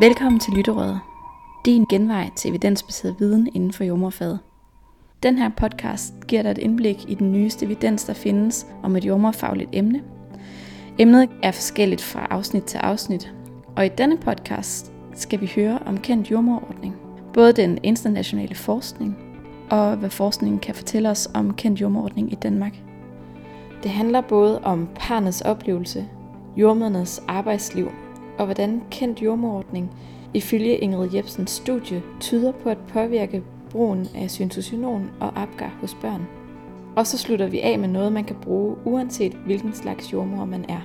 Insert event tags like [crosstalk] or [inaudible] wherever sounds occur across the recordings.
Velkommen til Lytterøret, din genvej til evidensbaseret viden inden for jordmorfaget. Den her podcast giver dig et indblik i den nyeste evidens, der findes om et jordmorfagligt emne. Emnet er forskelligt fra afsnit til afsnit, og i denne podcast skal vi høre om kendt jordmorordning. Både den internationale forskning og hvad forskningen kan fortælle os om kendt jordmorordning i Danmark. Det handler både om parnets oplevelse, jordmødernes arbejdsliv og hvordan kendt jordmordning ifølge Ingrid Jebsens studie tyder på at påvirke brugen af syntocinon og Apgar hos børn. Og så slutter vi af med noget, man kan bruge uanset hvilken slags jordmor man er.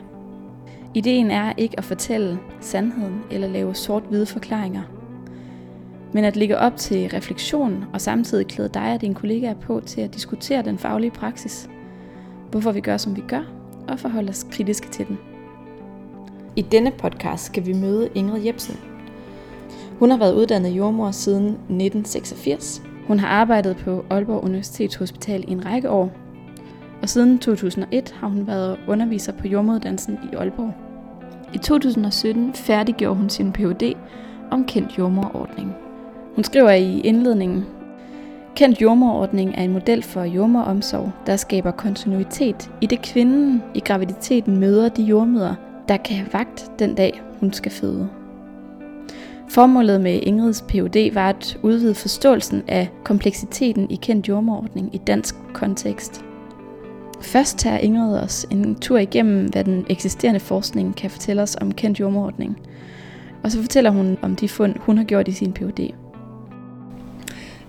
Ideen er ikke at fortælle sandheden eller lave sort-hvide forklaringer, men at ligge op til refleksion og samtidig klæde dig og dine kollegaer på til at diskutere den faglige praksis, hvorfor vi gør, som vi gør, og forholde os kritiske til den. I denne podcast skal vi møde Ingrid Jebsen. Hun har været uddannet jordmor siden 1986. Hun har arbejdet på Aalborg Universitetshospital i en række år, og siden 2001 har hun været underviser på jordmoruddannelsen i Aalborg. I 2017 færdiggjorde hun sin Ph.D. om kendt jordmorordning. Hun skriver i indledningen, Kendt jordmorordning er en model for jordmoromsorg, der skaber kontinuitet i det kvinden i graviditeten møder de jordmøder, der kan have vagt den dag, hun skal føde. Formålet med Ingrids Ph.D. var at udvide forståelsen af kompleksiteten i kendt jordmorordning i dansk kontekst. Først tager Ingrid os en tur igennem, hvad den eksisterende forskning kan fortælle os om kendt jordmorordning. Og så fortæller hun om de fund, hun har gjort i sin Ph.D.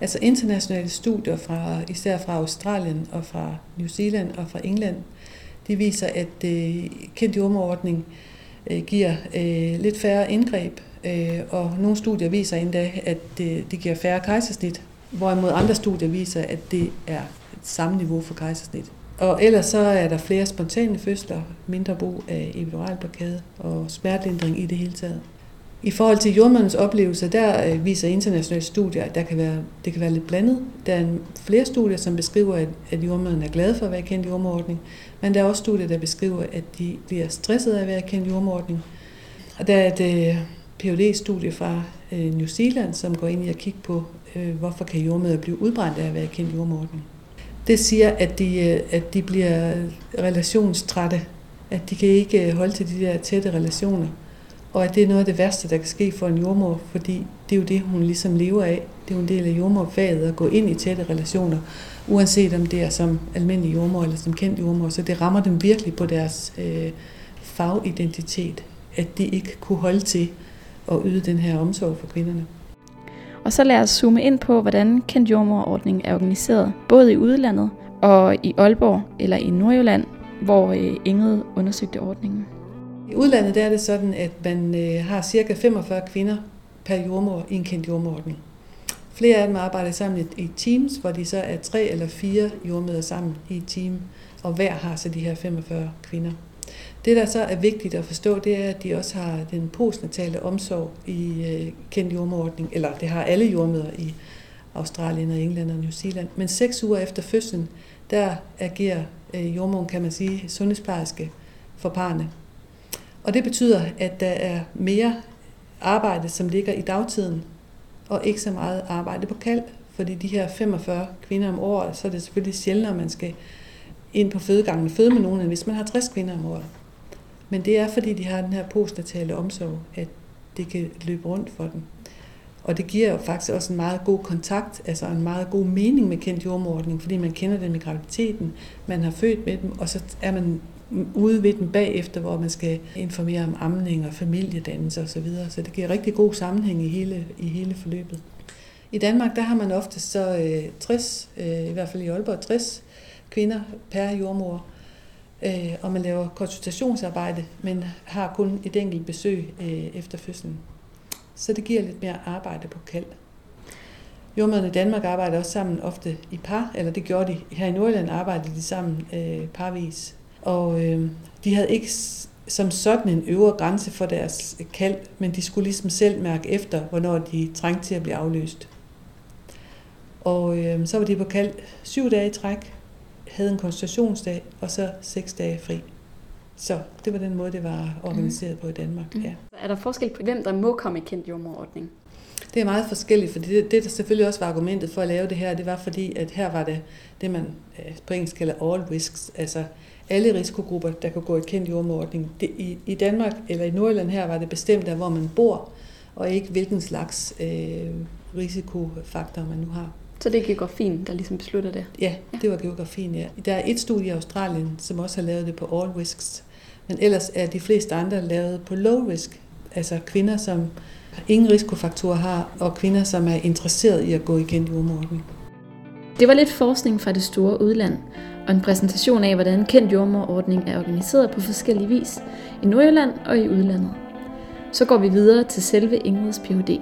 Altså internationale studier fra især fra Australien og fra New Zealand og fra England, de viser, at øh, kendt jordmorordning øh, giver øh, lidt færre indgreb, øh, og nogle studier viser endda, at det, det giver færre kejsersnit, hvorimod andre studier viser, at det er et samme niveau for kejsersnit. Og ellers så er der flere spontane fødsler, mindre brug af epiduralblokade og smertelindring i det hele taget. I forhold til jordmandens oplevelse, der øh, viser internationale studier, at der kan være, det kan være lidt blandet. Der er flere studier, som beskriver, at, at jordmanden er glad for at være kendt jordmordning, men der er også studier, der beskriver, at de bliver stresset af at være kendt jordmordning. Og der er et øh, phd studie fra øh, New Zealand, som går ind i at kigge på, øh, hvorfor kan jordmøder blive udbrændt af at være kendt jordmordning. Det siger, at de, øh, at de bliver relationstrætte, at de kan ikke holde til de der tætte relationer og at det er noget af det værste, der kan ske for en jordmor, fordi det er jo det, hun ligesom lever af. Det er jo en del af jordmorfaget at gå ind i tætte relationer, uanset om det er som almindelig jordmor eller som kendt jordmor. Så det rammer dem virkelig på deres øh, fagidentitet, at de ikke kunne holde til at yde den her omsorg for kvinderne. Og så lad os zoome ind på, hvordan kendt jordmorordningen er organiseret, både i udlandet og i Aalborg eller i Nordjylland, hvor øh, Inget undersøgte ordningen. I udlandet der er det sådan, at man øh, har cirka 45 kvinder per jordmor i en kendt jordmorordning. Flere af dem arbejder sammen i teams, hvor de så er tre eller fire jordmøder sammen i et team, og hver har så de her 45 kvinder. Det, der så er vigtigt at forstå, det er, at de også har den postnatale omsorg i øh, kendt jordmordning, eller det har alle jordmøder i Australien og England og New Zealand. Men seks uger efter fødslen, der agerer øh, jordmoren, kan man sige, sundhedsplejerske for parne. Og det betyder, at der er mere arbejde, som ligger i dagtiden, og ikke så meget arbejde på kald. Fordi de her 45 kvinder om året, så er det selvfølgelig sjældent, at man skal ind på fødegangen og føde med nogen, end hvis man har 60 kvinder om året. Men det er, fordi de har den her postnatale omsorg, at det kan løbe rundt for dem. Og det giver jo faktisk også en meget god kontakt, altså en meget god mening med kendt jordmordning, fordi man kender dem i graviditeten, man har født med dem, og så er man ude ved den bagefter, hvor man skal informere om amning og familiedannelse osv. Så, videre. så det giver rigtig god sammenhæng i hele, i hele forløbet. I Danmark der har man ofte så øh, 60, øh, i hvert fald i Aalborg 60 kvinder per jordmor, øh, og man laver konsultationsarbejde, men har kun et enkelt besøg øh, efter fødslen. Så det giver lidt mere arbejde på kald. Jordmøderne i Danmark arbejder også sammen ofte i par, eller det gjorde de. Her i Nordjylland arbejdede de sammen øh, parvis. Og øh, de havde ikke som sådan en øvre grænse for deres kald, men de skulle ligesom selv mærke efter, hvornår de trængte til at blive afløst. Og øh, så var de på kald syv dage i træk, havde en konsultationsdag, og så seks dage fri. Så det var den måde, det var organiseret mm. på i Danmark. Mm. Ja. Er der forskel på, hvem der må komme i kendt jordmorordning? Det er meget forskelligt, for det, det der selvfølgelig også var argumentet for at lave det her, det var fordi, at her var det det, man øh, på engelsk kalder all risks, altså alle risikogrupper, der kunne gå i kendt jordmordning. Det, i, I Danmark eller i Nordjylland her var det bestemt af, hvor man bor, og ikke hvilken slags øh, risikofaktor man nu har. Så det er geografien, der ligesom beslutter det? Ja, det var geografien, ja. Der er et studie i Australien, som også har lavet det på all risks, men ellers er de fleste andre lavet på low risk, altså kvinder, som ingen risikofaktorer har, og kvinder, som er interesseret i at gå igen i jordmordning. Det var lidt forskning fra det store udland, og en præsentation af, hvordan kendt jordmorordning er organiseret på forskellige vis i Nordjylland og i udlandet. Så går vi videre til selve Ingrids Ph.D.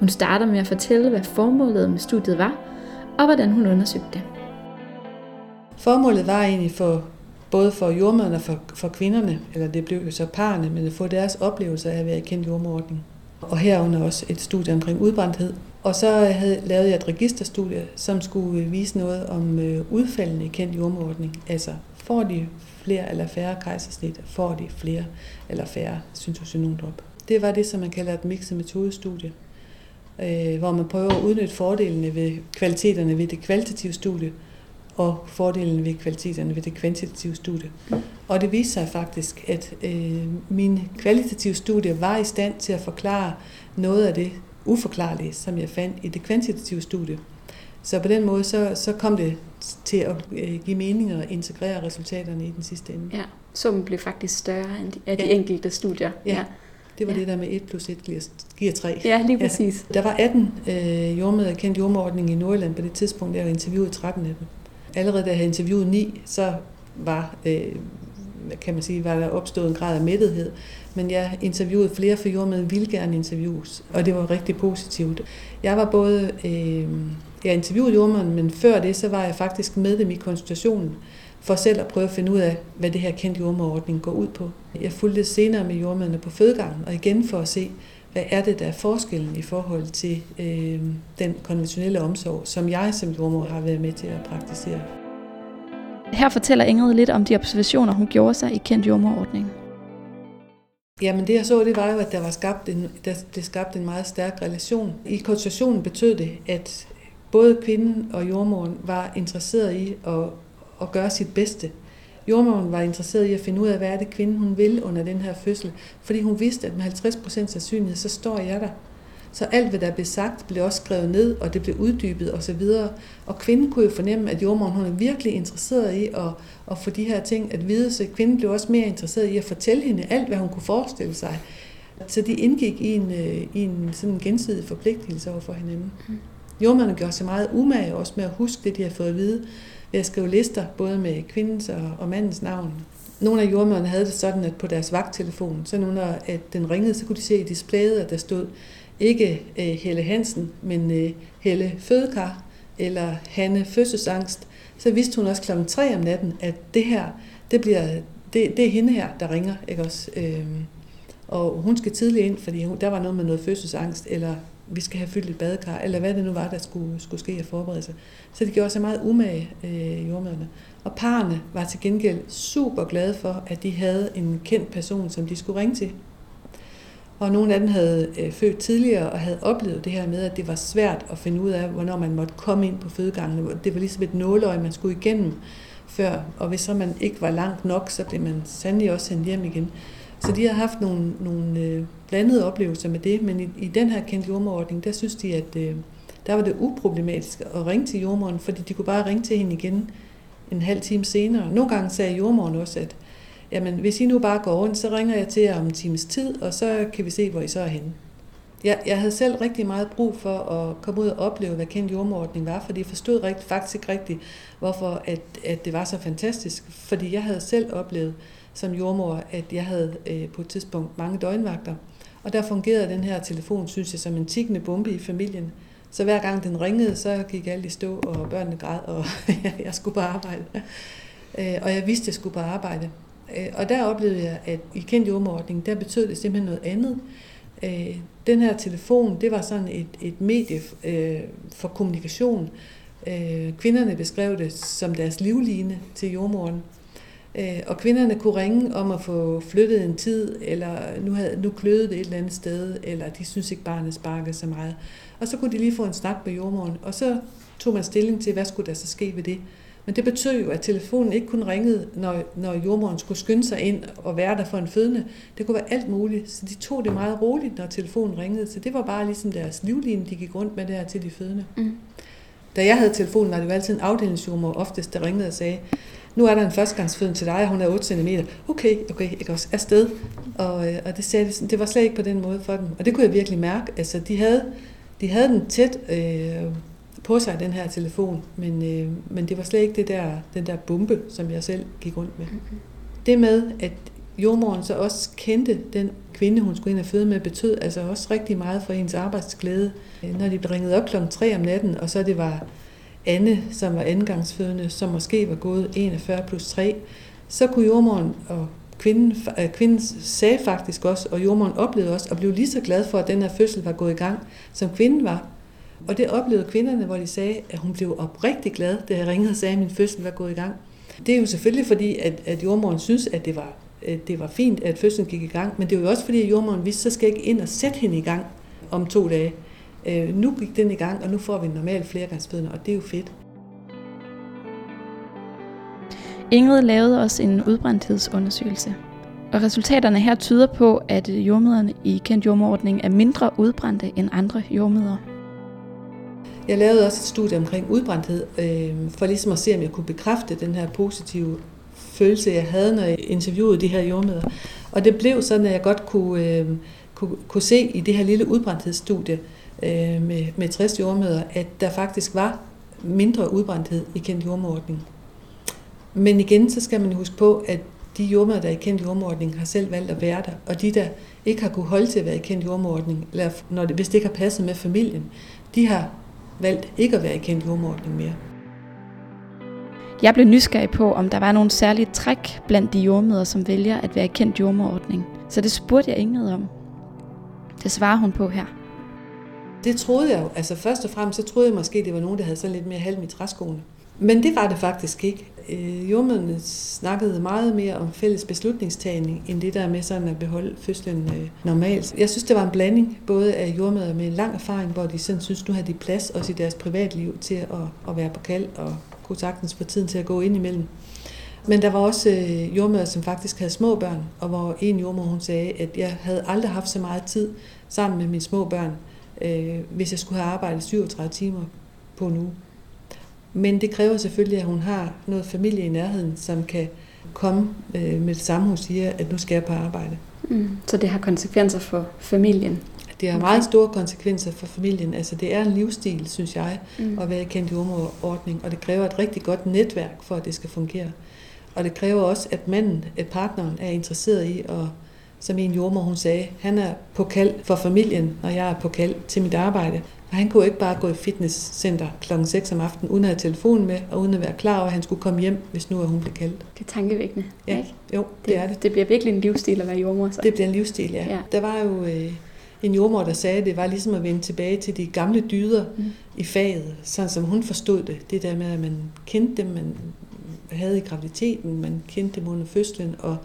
Hun starter med at fortælle, hvad formålet med studiet var, og hvordan hun undersøgte det. Formålet var egentlig for både for jordmøderne og for, for kvinderne, eller det blev jo så parerne, men at få deres oplevelser af at være kendt jordmordning og herunder også et studie omkring udbrændthed. Og så havde, lavede jeg et registerstudie, som skulle øh, vise noget om øh, udfaldende i kendt jordmordning. Altså, får de flere eller færre kejsersnit, får de flere eller færre syntosinondrop. Det var det, som man kalder et mixet metodestudie, øh, hvor man prøver at udnytte fordelene ved kvaliteterne ved det kvalitative studie, og fordelen ved kvaliteterne ved det kvantitative studie. Og det viste sig faktisk, at øh, min kvalitative studie var i stand til at forklare noget af det uforklarlige, som jeg fandt i det kvantitative studie. Så på den måde, så, så kom det til at øh, give mening og integrere resultaterne i den sidste ende. Ja, summen blev faktisk større end de, af de ja. enkelte studier. Ja. ja. Det var ja. det der med 1 plus 1 giver, giver 3. Ja, lige præcis. Ja. Der var 18 øh, jordmøder kendt jordmordning i Nordjylland på det tidspunkt, der jeg interviewede 13 af dem allerede da jeg havde interviewet ni, så var, øh, kan man sige, var der opstået en grad af mættethed. Men jeg interviewede flere, for jordmænd ville gerne interviews, og det var rigtig positivt. Jeg var både, øh, jeg interviewede jordmænd, men før det, så var jeg faktisk med dem i konsultationen, for selv at prøve at finde ud af, hvad det her kendte jordmordning går ud på. Jeg fulgte senere med jordmændene på fødegangen, og igen for at se, hvad er det, der er forskellen i forhold til øh, den konventionelle omsorg, som jeg som jordmor har været med til at praktisere. Her fortæller Ingrid lidt om de observationer, hun gjorde sig i kendt jordmorordningen. Jamen det jeg så, det var jo, at der var skabt en, der blev skabt en meget stærk relation. I konsultationen betød det, at både kvinden og jordmoren var interesseret i at, at gøre sit bedste Jordmoren var interesseret i at finde ud af, hvad er det kvinden hun vil under den her fødsel, fordi hun vidste, at med 50% sandsynlighed, så står jeg der. Så alt, hvad der blev sagt, blev også skrevet ned, og det blev uddybet osv. Og kvinden kunne jo fornemme, at jordmoren hun er virkelig interesseret i at, at få de her ting at vide, så kvinden blev også mere interesseret i at fortælle hende alt, hvad hun kunne forestille sig. Så de indgik i en, øh, i en sådan gensidig forpligtelse over for hinanden. Mm. Jordmanden gjorde sig meget umage også med at huske det, de har fået at vide ved at skrive lister, både med kvindens og, og mandens navn. Nogle af jordmøderne havde det sådan, at på deres vagttelefon, så når at den ringede, så kunne de se i displayet, at der stod ikke øh, Helle Hansen, men øh, Helle Fødekar eller Hanne Fødselsangst. Så vidste hun også klokken 3 om natten, at det her, det, bliver, det, det er hende her, der ringer. Ikke også? Øh, og hun skal tidligt ind, fordi hun, der var noget med noget fødselsangst, eller vi skal have fyldt et badekar, eller hvad det nu var, der skulle, skulle ske at forberede sig. Så det gjorde sig meget umage, øh, jordmøderne. Og parerne var til gengæld super glade for, at de havde en kendt person, som de skulle ringe til. Og nogle af dem havde øh, født tidligere og havde oplevet det her med, at det var svært at finde ud af, hvornår man måtte komme ind på fødegangene. Det var ligesom et nåløje, man skulle igennem før. Og hvis så man ikke var langt nok, så blev man sandelig også sendt hjem igen. Så de har haft nogle, nogle øh, blandede oplevelser med det, men i, i den her kendte jordmorordning, der synes de, at øh, der var det uproblematisk at ringe til jordmoren, fordi de kunne bare ringe til hende igen en halv time senere. Nogle gange sagde jordmoren også, at jamen, hvis I nu bare går rundt, så ringer jeg til jer om en times tid, og så kan vi se, hvor I så er henne. Jeg, jeg havde selv rigtig meget brug for at komme ud og opleve, hvad kendt jordmordning var, fordi jeg forstod rigt, faktisk ikke rigtigt, hvorfor at, at det var så fantastisk. Fordi jeg havde selv oplevet som jordmor, at jeg havde øh, på et tidspunkt mange døgnvagter. Og der fungerede den her telefon, synes jeg, som en tikkende bombe i familien. Så hver gang den ringede, så gik alt i stå, og børnene græd, og [laughs] jeg skulle på arbejde. Øh, og jeg vidste, at jeg skulle på arbejde. Øh, og der oplevede jeg, at i kendt jordmordning, der betød det simpelthen noget andet. Øh, den her telefon, det var sådan et, et medie øh, for kommunikation. Kvinderne beskrev det som deres livline til jordmoren. Og kvinderne kunne ringe om at få flyttet en tid, eller nu, havde, nu kløede det et eller andet sted, eller de synes ikke, barnet sparkede så meget. Og så kunne de lige få en snak med jordmoren, og så tog man stilling til, hvad skulle der så ske ved det. Men det betød jo, at telefonen ikke kun ringede, når, når jordmoren skulle skynde sig ind og være der for en fødende. Det kunne være alt muligt, så de tog det meget roligt, når telefonen ringede. Så det var bare ligesom deres livline, de gik rundt med der til de fødende. Mm. Da jeg havde telefonen, var det jo altid en afdelingsjordmor oftest, der ringede og sagde, nu er der en førstegangsføden til dig, og hun er 8 cm. Okay, okay, ikke også, afsted. Og, øh, og det, sagde, det var slet ikke på den måde for dem. Og det kunne jeg virkelig mærke. Altså, de havde, de havde den tæt øh, på sig, den her telefon, men, øh, men det var slet ikke det der, den der bombe, som jeg selv gik rundt med. Mm-hmm. Det med, at jordmoren så også kendte den kvinde, hun skulle ind og føde med, betød altså også rigtig meget for ens arbejdsglæde. Når de blev ringet op klokken 3 om natten, og så det var Anne, som var andengangsfødende, som måske var gået 41 plus 3, så kunne jordmoren og kvinden, øh, kvinden sagde faktisk også, og jordmoren oplevede også, og blev lige så glad for, at den her fødsel var gået i gang, som kvinden var. Og det oplevede kvinderne, hvor de sagde, at hun blev oprigtig glad, da jeg ringede og sagde, at min fødsel var gået i gang. Det er jo selvfølgelig fordi, at, at jordmoren synes, at det var, at det var fint, at fødslen gik i gang, men det var jo også fordi, at jordmoren vidste, så skal jeg ikke ind og sætte hende i gang om to dage. Øh, nu gik den i gang, og nu får vi en normal flergangsfødende, og det er jo fedt. Ingrid lavede også en udbrændthedsundersøgelse. Og resultaterne her tyder på, at jordmøderne i kendt jordmordning er mindre udbrændte end andre jordmøder. Jeg lavede også et studie omkring udbrændthed, øh, for ligesom at se, om jeg kunne bekræfte den her positive følelse, jeg havde, når jeg interviewede de her jordmøder. Og det blev sådan, at jeg godt kunne, øh, kunne, kunne se i det her lille udbrændthedsstudie øh, med, med 60 jordmøder, at der faktisk var mindre udbrændthed i kendt jordmordning. Men igen, så skal man huske på, at de jordmøder, der er i kendt jordmordning, har selv valgt at være der, og de, der ikke har kunne holde til at være i kendt jordmordning, eller når det, hvis det ikke har passet med familien, de har valgt ikke at være i kendt jordmordning mere. Jeg blev nysgerrig på, om der var nogle særlige træk blandt de jordmøder, som vælger at være i kendt jordmordning. Så det spurgte jeg Ingrid om. Det svarer hun på her. Det troede jeg jo. Altså først og fremmest, så troede jeg måske, det var nogen, der havde sådan lidt mere halm i træskoene. Men det var det faktisk ikke. Øh, jordmøderne snakkede meget mere om fælles beslutningstagning, end det der med sådan at beholde fødslen øh, normalt. Jeg synes, det var en blanding, både af jordmøder med lang erfaring, hvor de sådan synes, nu har de plads også i deres privatliv til at, at være på kald og kunne sagtens få tiden til at gå ind imellem. Men der var også øh, jordmøder, som faktisk havde små børn, og hvor en jordmor hun sagde, at jeg havde aldrig haft så meget tid sammen med mine små børn, øh, hvis jeg skulle have arbejdet 37 timer på en uge. Men det kræver selvfølgelig, at hun har noget familie i nærheden, som kan komme øh, med det samme, hun siger, at nu skal jeg på arbejde. Mm. Så det har konsekvenser for familien? Det har meget store konsekvenser for familien. Altså det er en livsstil, synes jeg, mm. at være kendt i ordning, og det kræver et rigtig godt netværk, for at det skal fungere. Og det kræver også, at manden, at partneren, er interesseret i at som en jordmor hun sagde, han er på kald for familien, og jeg er på kald til mit arbejde. Og han kunne ikke bare gå i fitnesscenter kl. 6 om aftenen, uden at have telefonen med, og uden at være klar over, at han skulle komme hjem, hvis nu hun blev kaldt. Det er tankevækkende, ja. ikke? Jo, det, det er det. Det bliver virkelig en livsstil at være jordmor. Så. Det bliver en livsstil, ja. ja. Der var jo øh, en jordmor, der sagde, at det var ligesom at vende tilbage til de gamle dyder mm. i faget, sådan som hun forstod det. Det der med, at man kendte dem, man havde i graviditeten, man kendte dem under fødslen, og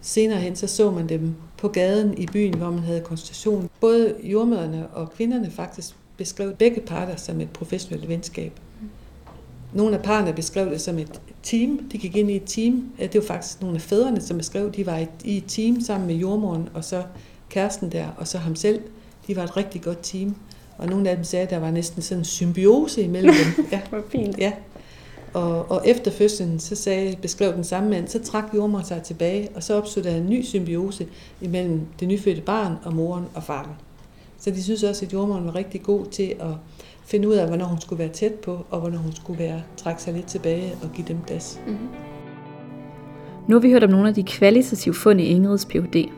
senere hen så så man dem på gaden i byen, hvor man havde konstitution. Både jordmøderne og kvinderne faktisk beskrev begge parter som et professionelt venskab. Nogle af parerne beskrev det som et team. De gik ind i et team. Det var faktisk nogle af fædrene, som beskrev, de var i et team sammen med jordmoren og så kæresten der, og så ham selv. De var et rigtig godt team. Og nogle af dem sagde, at der var næsten sådan en symbiose imellem dem. Ja. [laughs] Hvor fint. Ja. Og, og efter fødslen, så sagde, beskrev den samme mand, så trak jordmor sig tilbage, og så opstod der en ny symbiose imellem det nyfødte barn og moren og faren. Så de synes også, at jordmoren var rigtig god til at finde ud af, hvornår hun skulle være tæt på, og hvornår hun skulle være trække sig lidt tilbage og give dem plads. Mm-hmm. Nu har vi hørt om nogle af de kvalitative fund i Ingrids Ph.D.,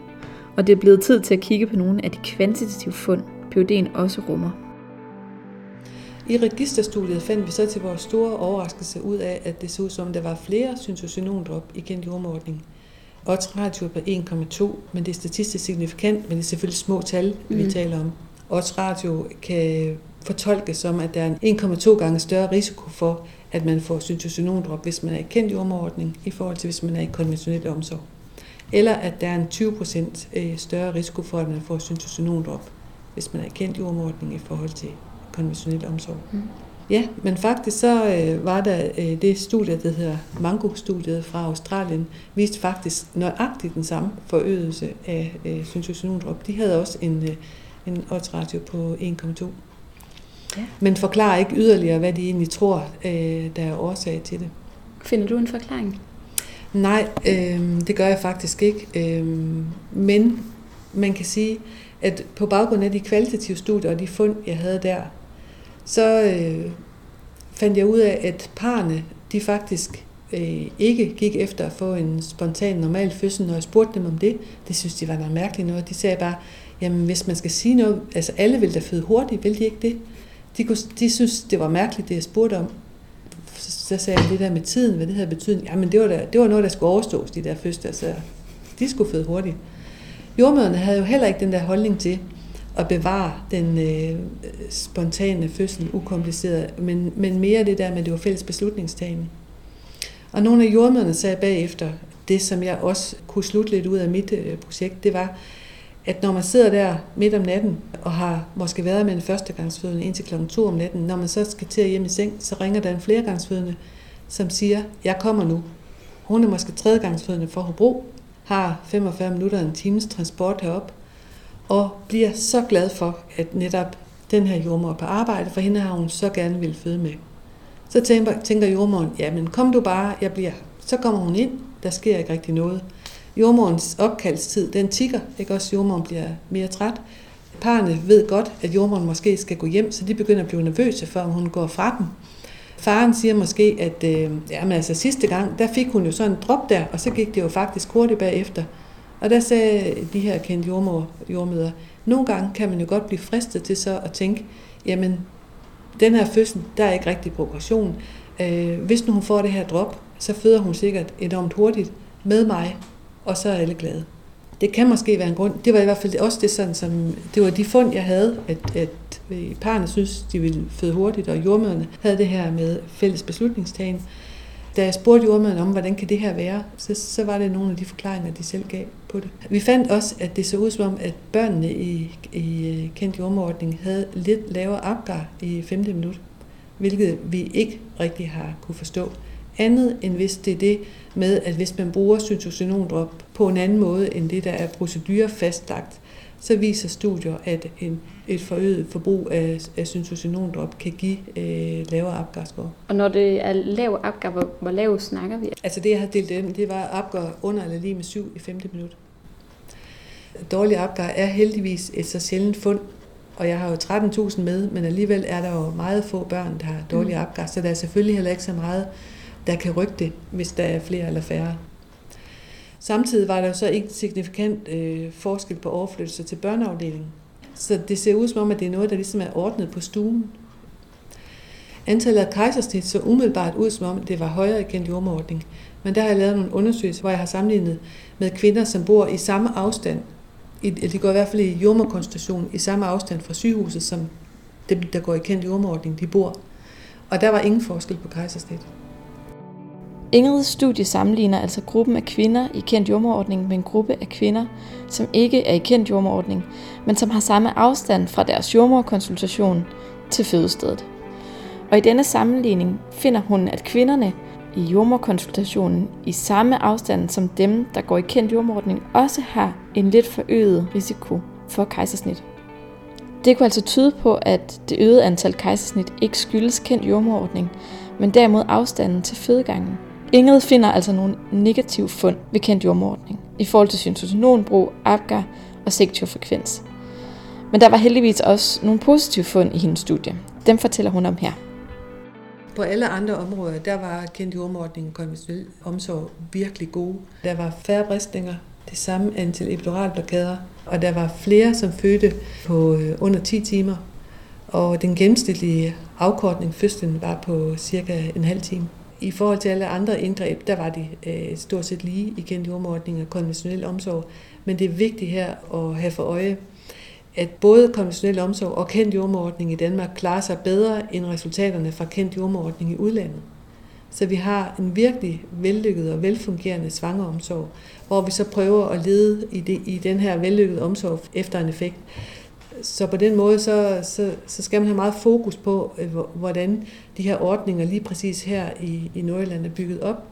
og det er blevet tid til at kigge på nogle af de kvantitative fund, Ph.D.'en også rummer. I registerstudiet fandt vi så til vores store overraskelse ud af, at det så ud som, der var flere syntosinondrop i kendt jordmordning. Odds ratio på 1,2, men det er statistisk signifikant, men det er selvfølgelig små tal, mm. vi taler om. Odds ratio kan fortolkes som, at der er en 1,2 gange større risiko for, at man får syntocinomdrop, hvis man er i kendt jordmordning, i forhold til hvis man er i konventionel omsorg. Eller at der er en 20% øh, større risiko for, at man får syntocinomdrop, hvis man er i kendt jordmordning i forhold til konventionel omsorg. Mm. Ja, men faktisk så øh, var der øh, det studie, der hedder Mango-studiet fra Australien, viste faktisk nøjagtigt den samme forøgelse af øh, syntocinomdrop. De havde også en, øh, en oddsratio på 1,2. Ja. Men forklarer ikke yderligere, hvad de egentlig tror, øh, der er årsag til det. Finder du en forklaring? Nej, øh, det gør jeg faktisk ikke. Øh, men man kan sige, at på baggrund af de kvalitative studier og de fund, jeg havde der, så øh, fandt jeg ud af, at parne, de faktisk øh, ikke gik efter at få en spontan normal fødsel, når jeg spurgte dem om det. Det synes de var noget mærkeligt noget. De sagde bare, jamen hvis man skal sige noget, altså alle vil da føde hurtigt, vil de ikke det? De, kunne, de synes, det var mærkeligt, det jeg spurgte om. Så sagde jeg det der med tiden, hvad det havde betydet. Jamen det var, der, det var noget, der skulle overstås, de der fødsler, så de skulle føde hurtigt. Jordmøderne havde jo heller ikke den der holdning til at bevare den øh, spontane fødsel ukompliceret, men, men mere det der med, at det var fælles beslutningstagen. Og nogle af jordmøderne sagde bagefter, det som jeg også kunne slutte lidt ud af mit øh, projekt, det var, at når man sidder der midt om natten og har måske været med en førstegangsfødende indtil kl. 2 om natten, når man så skal til at hjem i seng, så ringer der en flergangsfødende, som siger, jeg kommer nu. Hun er måske tredjegangsfødende for Hobro, har 45 minutter en times transport herop, og bliver så glad for, at netop den her jordmor på arbejde, for hende har hun så gerne vil føde med. Så tænker, tænker jordmoren, ja, men kom du bare, jeg bliver Så kommer hun ind, der sker ikke rigtig noget. Jordmorens opkaldstid, den tigger, ikke også jordmoren bliver mere træt. Parerne ved godt, at jordmoren måske skal gå hjem, så de begynder at blive nervøse, for, om hun går fra dem. Faren siger måske, at øh, jamen altså, sidste gang, der fik hun jo sådan en drop der, og så gik det jo faktisk hurtigt bagefter. Og der sagde de her kendte jordmor, jordmøder, nogle gange kan man jo godt blive fristet til så at tænke, jamen, den her fødsel, der er ikke rigtig progression. Øh, hvis nu hun får det her drop, så føder hun sikkert enormt hurtigt med mig, og så er alle glade. Det kan måske være en grund. Det var i hvert fald også det, sådan, som, det var de fund, jeg havde, at, at øh, parerne synes, de ville føde hurtigt, og jordmøderne havde det her med fælles beslutningstagen. Da jeg spurgte jordmøderne om, hvordan kan det her være, så, så var det nogle af de forklaringer, de selv gav på det. Vi fandt også, at det så ud som om, at børnene i, i øh, kendt jordmordning havde lidt lavere opgar i 5. minut, hvilket vi ikke rigtig har kunne forstå. Andet end hvis det er det med, at hvis man bruger cytoxinondrop på en anden måde end det, der er procedure fastlagt, så viser studier, at en, et forøget forbrug af, af syntocinomdrop kan give øh, lavere apgar-score. Og når det er lav apgar, hvor, hvor lav snakker vi? Altså det, jeg har delt dem, det var apgar under eller lige med 7 i 5. minut. Dårlig apgar er heldigvis et så sjældent fund, og jeg har jo 13.000 med, men alligevel er der jo meget få børn, der har dårlig mm. apgar, så der er selvfølgelig heller ikke så meget, der kan rykke det, hvis der er flere eller færre. Samtidig var der så ikke signifikant øh, forskel på overflyttelser til børneafdelingen. Så det ser ud som om, at det er noget, der ligesom er ordnet på stuen. Antallet af kejsersnit så umiddelbart ud som om, det var højere i kendt jordmordning. Men der har jeg lavet nogle undersøgelser, hvor jeg har sammenlignet med kvinder, som bor i samme afstand. De går i hvert fald i jordmorkonstitution i samme afstand fra sygehuset, som dem, der går i kendt jordmordning, de bor. Og der var ingen forskel på kejsersnit. Ingrids studie sammenligner altså gruppen af kvinder i kendt jordmorordning med en gruppe af kvinder, som ikke er i kendt jordmorordning, men som har samme afstand fra deres jordmorkonsultation til fødestedet. Og i denne sammenligning finder hun, at kvinderne i jordmorkonsultationen i samme afstand som dem, der går i kendt jordmorordning, også har en lidt forøget risiko for kejsersnit. Det kunne altså tyde på, at det øgede antal kejsersnit ikke skyldes kendt jordmorordning, men derimod afstanden til fødegangen. Ingrid finder altså nogle negative fund ved kendt jordmordning i forhold til syntosinonbrug, APGAR og sektorfrekvens. Men der var heldigvis også nogle positive fund i hendes studie. Dem fortæller hun om her. På alle andre områder, der var kendt jordmordning og konventionel omsorg virkelig gode. Der var færre bristninger, det samme antal epiduralblokader, og der var flere, som fødte på øh, under 10 timer. Og den gennemsnitlige afkortning fødslen var på cirka en halv time. I forhold til alle andre indgreb, der var de øh, stort set lige igen jordmordning og konventionel omsorg. Men det er vigtigt her at have for øje, at både konventionel omsorg og kendt jordmordning i Danmark klarer sig bedre end resultaterne fra kendt jordmordning i udlandet. Så vi har en virkelig vellykket og velfungerende svangeromsorg, hvor vi så prøver at lede i, det, i den her vellykkede omsorg efter en effekt. Så på den måde, så, så, så skal man have meget fokus på, øh, hvordan de her ordninger lige præcis her i, i Nordjylland er bygget op.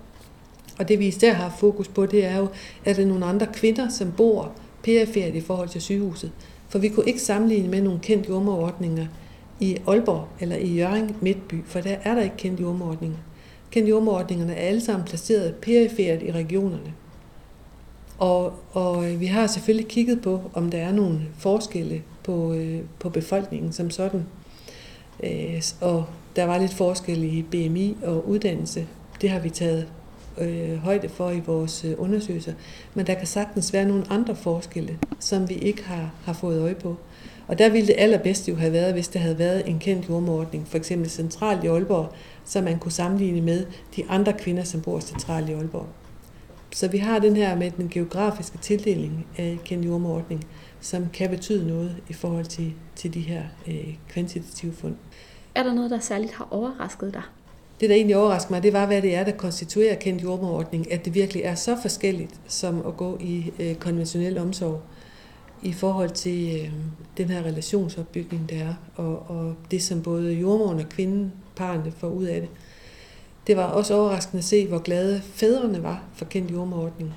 Og det vi især har fokus på, det er jo, at der er nogle andre kvinder, som bor perifært i forhold til sygehuset. For vi kunne ikke sammenligne med nogle kendte jordmorordninger i Aalborg eller i Jørgen Midtby, for der er der ikke kendt jordmorordninger. Kendte jordmorordningerne er alle sammen placeret perifært i regionerne. Og, og øh, vi har selvfølgelig kigget på, om der er nogle forskelle på, øh, på befolkningen som sådan. Øh, og der var lidt forskel i BMI og uddannelse. Det har vi taget øh, højde for i vores øh, undersøgelser. Men der kan sagtens være nogle andre forskelle, som vi ikke har, har fået øje på. Og der ville det allerbedste jo have været, hvis der havde været en kendt jordmordning, for eksempel centralt i Aalborg, så man kunne sammenligne med de andre kvinder, som bor centralt i Aalborg. Så vi har den her med den geografiske tildeling af kendt jordmordning, som kan betyde noget i forhold til, til de her øh, kvantitative fund. Er der noget, der særligt har overrasket dig? Det, der egentlig overrasker mig, det var, hvad det er, der konstituerer kendt jordmorordning, at det virkelig er så forskelligt som at gå i øh, konventionel omsorg i forhold til øh, den her relationsopbygning, der er, og, og det, som både jordmoren og kvinden, parerne, får ud af det. Det var også overraskende at se, hvor glade fædrene var for kendt jordmorordning.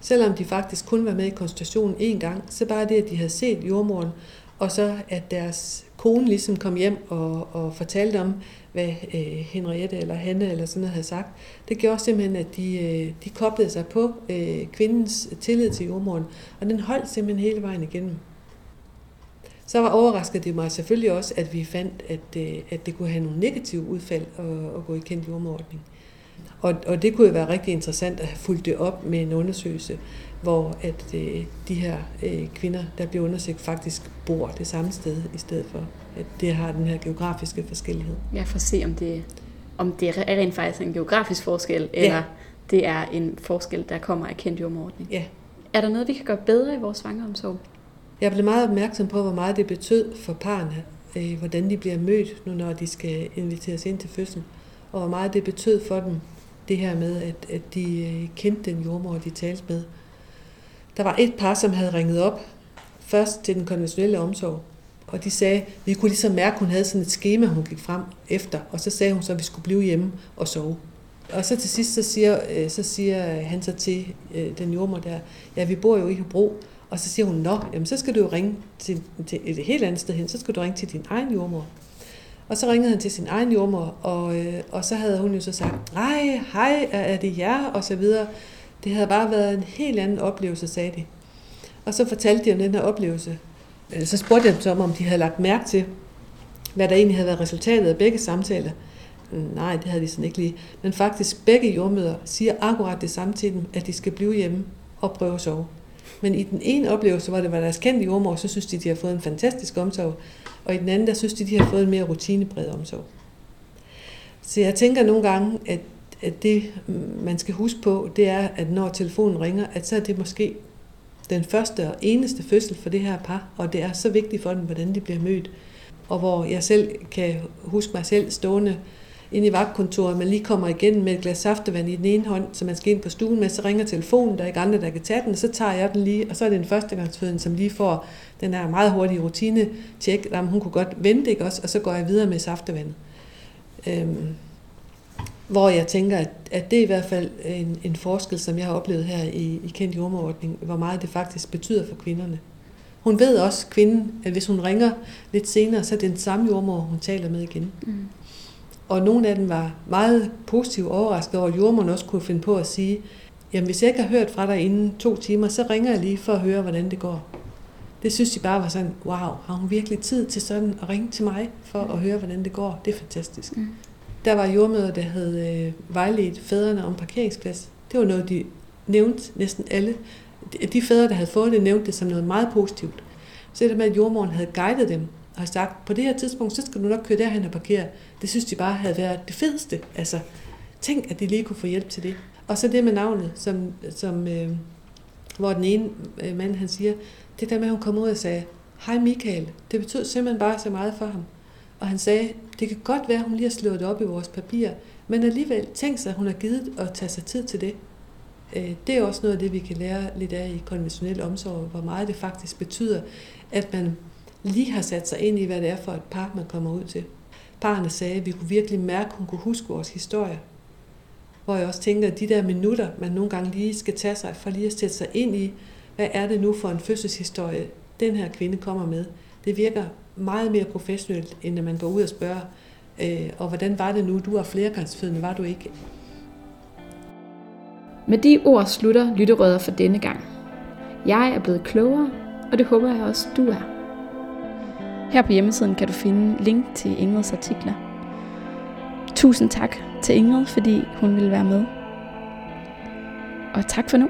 Selvom de faktisk kun var med i konsultationen én gang, så bare det, at de havde set jordmoren, og så at deres kone ligesom kom hjem og, og fortalte om, hvad øh, Henriette eller Hanne eller sådan noget havde sagt, det gjorde simpelthen, at de, øh, de koblede sig på øh, kvindens tillid til jordmoren, og den holdt simpelthen hele vejen igennem. Så var overrasket det mig selvfølgelig også, at vi fandt, at, øh, at det kunne have nogle negative udfald at, at gå i kendt jordmorordning. Og, og det kunne jo være rigtig interessant at have fulgt det op med en undersøgelse, hvor at øh, de her øh, kvinder, der bliver undersøgt, faktisk bor det samme sted, i stedet for at det har den her geografiske forskellighed. Ja, for at se, om det, om det er rent faktisk en geografisk forskel, eller ja. det er en forskel, der kommer af kendt jordmordning. Ja. Er der noget, vi kan gøre bedre i vores svangeromsorg? Jeg blev meget opmærksom på, hvor meget det betød for parerne, øh, hvordan de bliver mødt, nu når de skal inviteres ind til fødsel, og hvor meget det betød for dem, det her med, at, at de øh, kendte den jordmor, de talte med. Der var et par, som havde ringet op, først til den konventionelle omsorg, og de sagde, vi kunne ligesom mærke, at hun havde sådan et schema, hun gik frem efter, og så sagde hun så, at vi skulle blive hjemme og sove. Og så til sidst, så siger, øh, så siger han så til øh, den jordmor der, ja, vi bor jo i Hobro, og så siger hun, nå, jamen så skal du jo ringe til, til et helt andet sted hen, så skal du ringe til din egen jordmor. Og så ringede han til sin egen jordmor, og, øh, og så havde hun jo så sagt, nej, hej, er det jer? Og så videre. Det havde bare været en helt anden oplevelse, sagde de. Og så fortalte de om den her oplevelse. Øh, så spurgte jeg dem så om, om de havde lagt mærke til, hvad der egentlig havde været resultatet af begge samtaler. Øh, nej, det havde de sådan ikke lige. Men faktisk begge jordmøder siger akkurat det samme til dem, at de skal blive hjemme og prøve at sove. Men i den ene oplevelse, hvor det var deres kendte jordmor, så synes de, de har fået en fantastisk omsorg. Og i den anden, der synes de, de har fået en mere rutinebred omsorg. Så jeg tænker nogle gange, at, at det, man skal huske på, det er, at når telefonen ringer, at så er det måske den første og eneste fødsel for det her par, og det er så vigtigt for dem, hvordan de bliver mødt. Og hvor jeg selv kan huske mig selv stående inde i vagtkontoret, man lige kommer igen med et glas saftevand i den ene hånd, så man skal ind på stuen med, så ringer telefonen, der er ikke andre, der kan tage den, så tager jeg den lige, og så er det en førstegangsføden, som lige får den her meget hurtige rutine tjek, om hun kunne godt vente, ikke også, og så går jeg videre med saftevandet. Øhm, hvor jeg tænker, at, at det er i hvert fald en, en forskel, som jeg har oplevet her i, i kendt jordmordning, hvor meget det faktisk betyder for kvinderne. Hun ved også, kvinden, at hvis hun ringer lidt senere, så er det den samme jordmor, hun taler med igen. Mm. Og nogle af dem var meget positivt overrasket over, at jordmoren også kunne finde på at sige, jamen hvis jeg ikke har hørt fra dig inden to timer, så ringer jeg lige for at høre, hvordan det går. Det synes de bare var sådan, wow, har hun virkelig tid til sådan at ringe til mig for at høre, hvordan det går? Det er fantastisk. Mm. Der var jordmøder, der havde øh, vejledt fædrene om parkeringsplads. Det var noget, de nævnte næsten alle. De fædre, der havde fået det, nævnte det som noget meget positivt. Så det med, at jordmoren havde guidet dem har sagt, på det her tidspunkt, så skal du nok køre derhen og parkere. Det synes de bare havde været det fedeste. Altså, tænk, at de lige kunne få hjælp til det. Og så det med navnet, som, som, øh, hvor den ene øh, mand, han siger, det der med, at hun kom ud og sagde, hej Michael, det betød simpelthen bare så meget for ham. Og han sagde, det kan godt være, at hun lige har slået det op i vores papir, Men alligevel, tænk sig, at hun har givet at tage sig tid til det. Øh, det er også noget af det, vi kan lære lidt af i konventionel omsorg, hvor meget det faktisk betyder, at man lige har sat sig ind i, hvad det er for et par, man kommer ud til. Parerne sagde, at vi kunne virkelig mærke, at hun kunne huske vores historie. Hvor jeg også tænker, at de der minutter, man nogle gange lige skal tage sig for lige at sætte sig ind i, hvad er det nu for en fødselshistorie, den her kvinde kommer med. Det virker meget mere professionelt, end at man går ud og spørger, øh, og hvordan var det nu, du er flergangsfødende, var du ikke? Med de ord slutter lytterødder for denne gang. Jeg er blevet klogere, og det håber jeg også, du er. Her på hjemmesiden kan du finde link til Ingrids artikler. Tusind tak til Ingrid, fordi hun ville være med. Og tak for nu.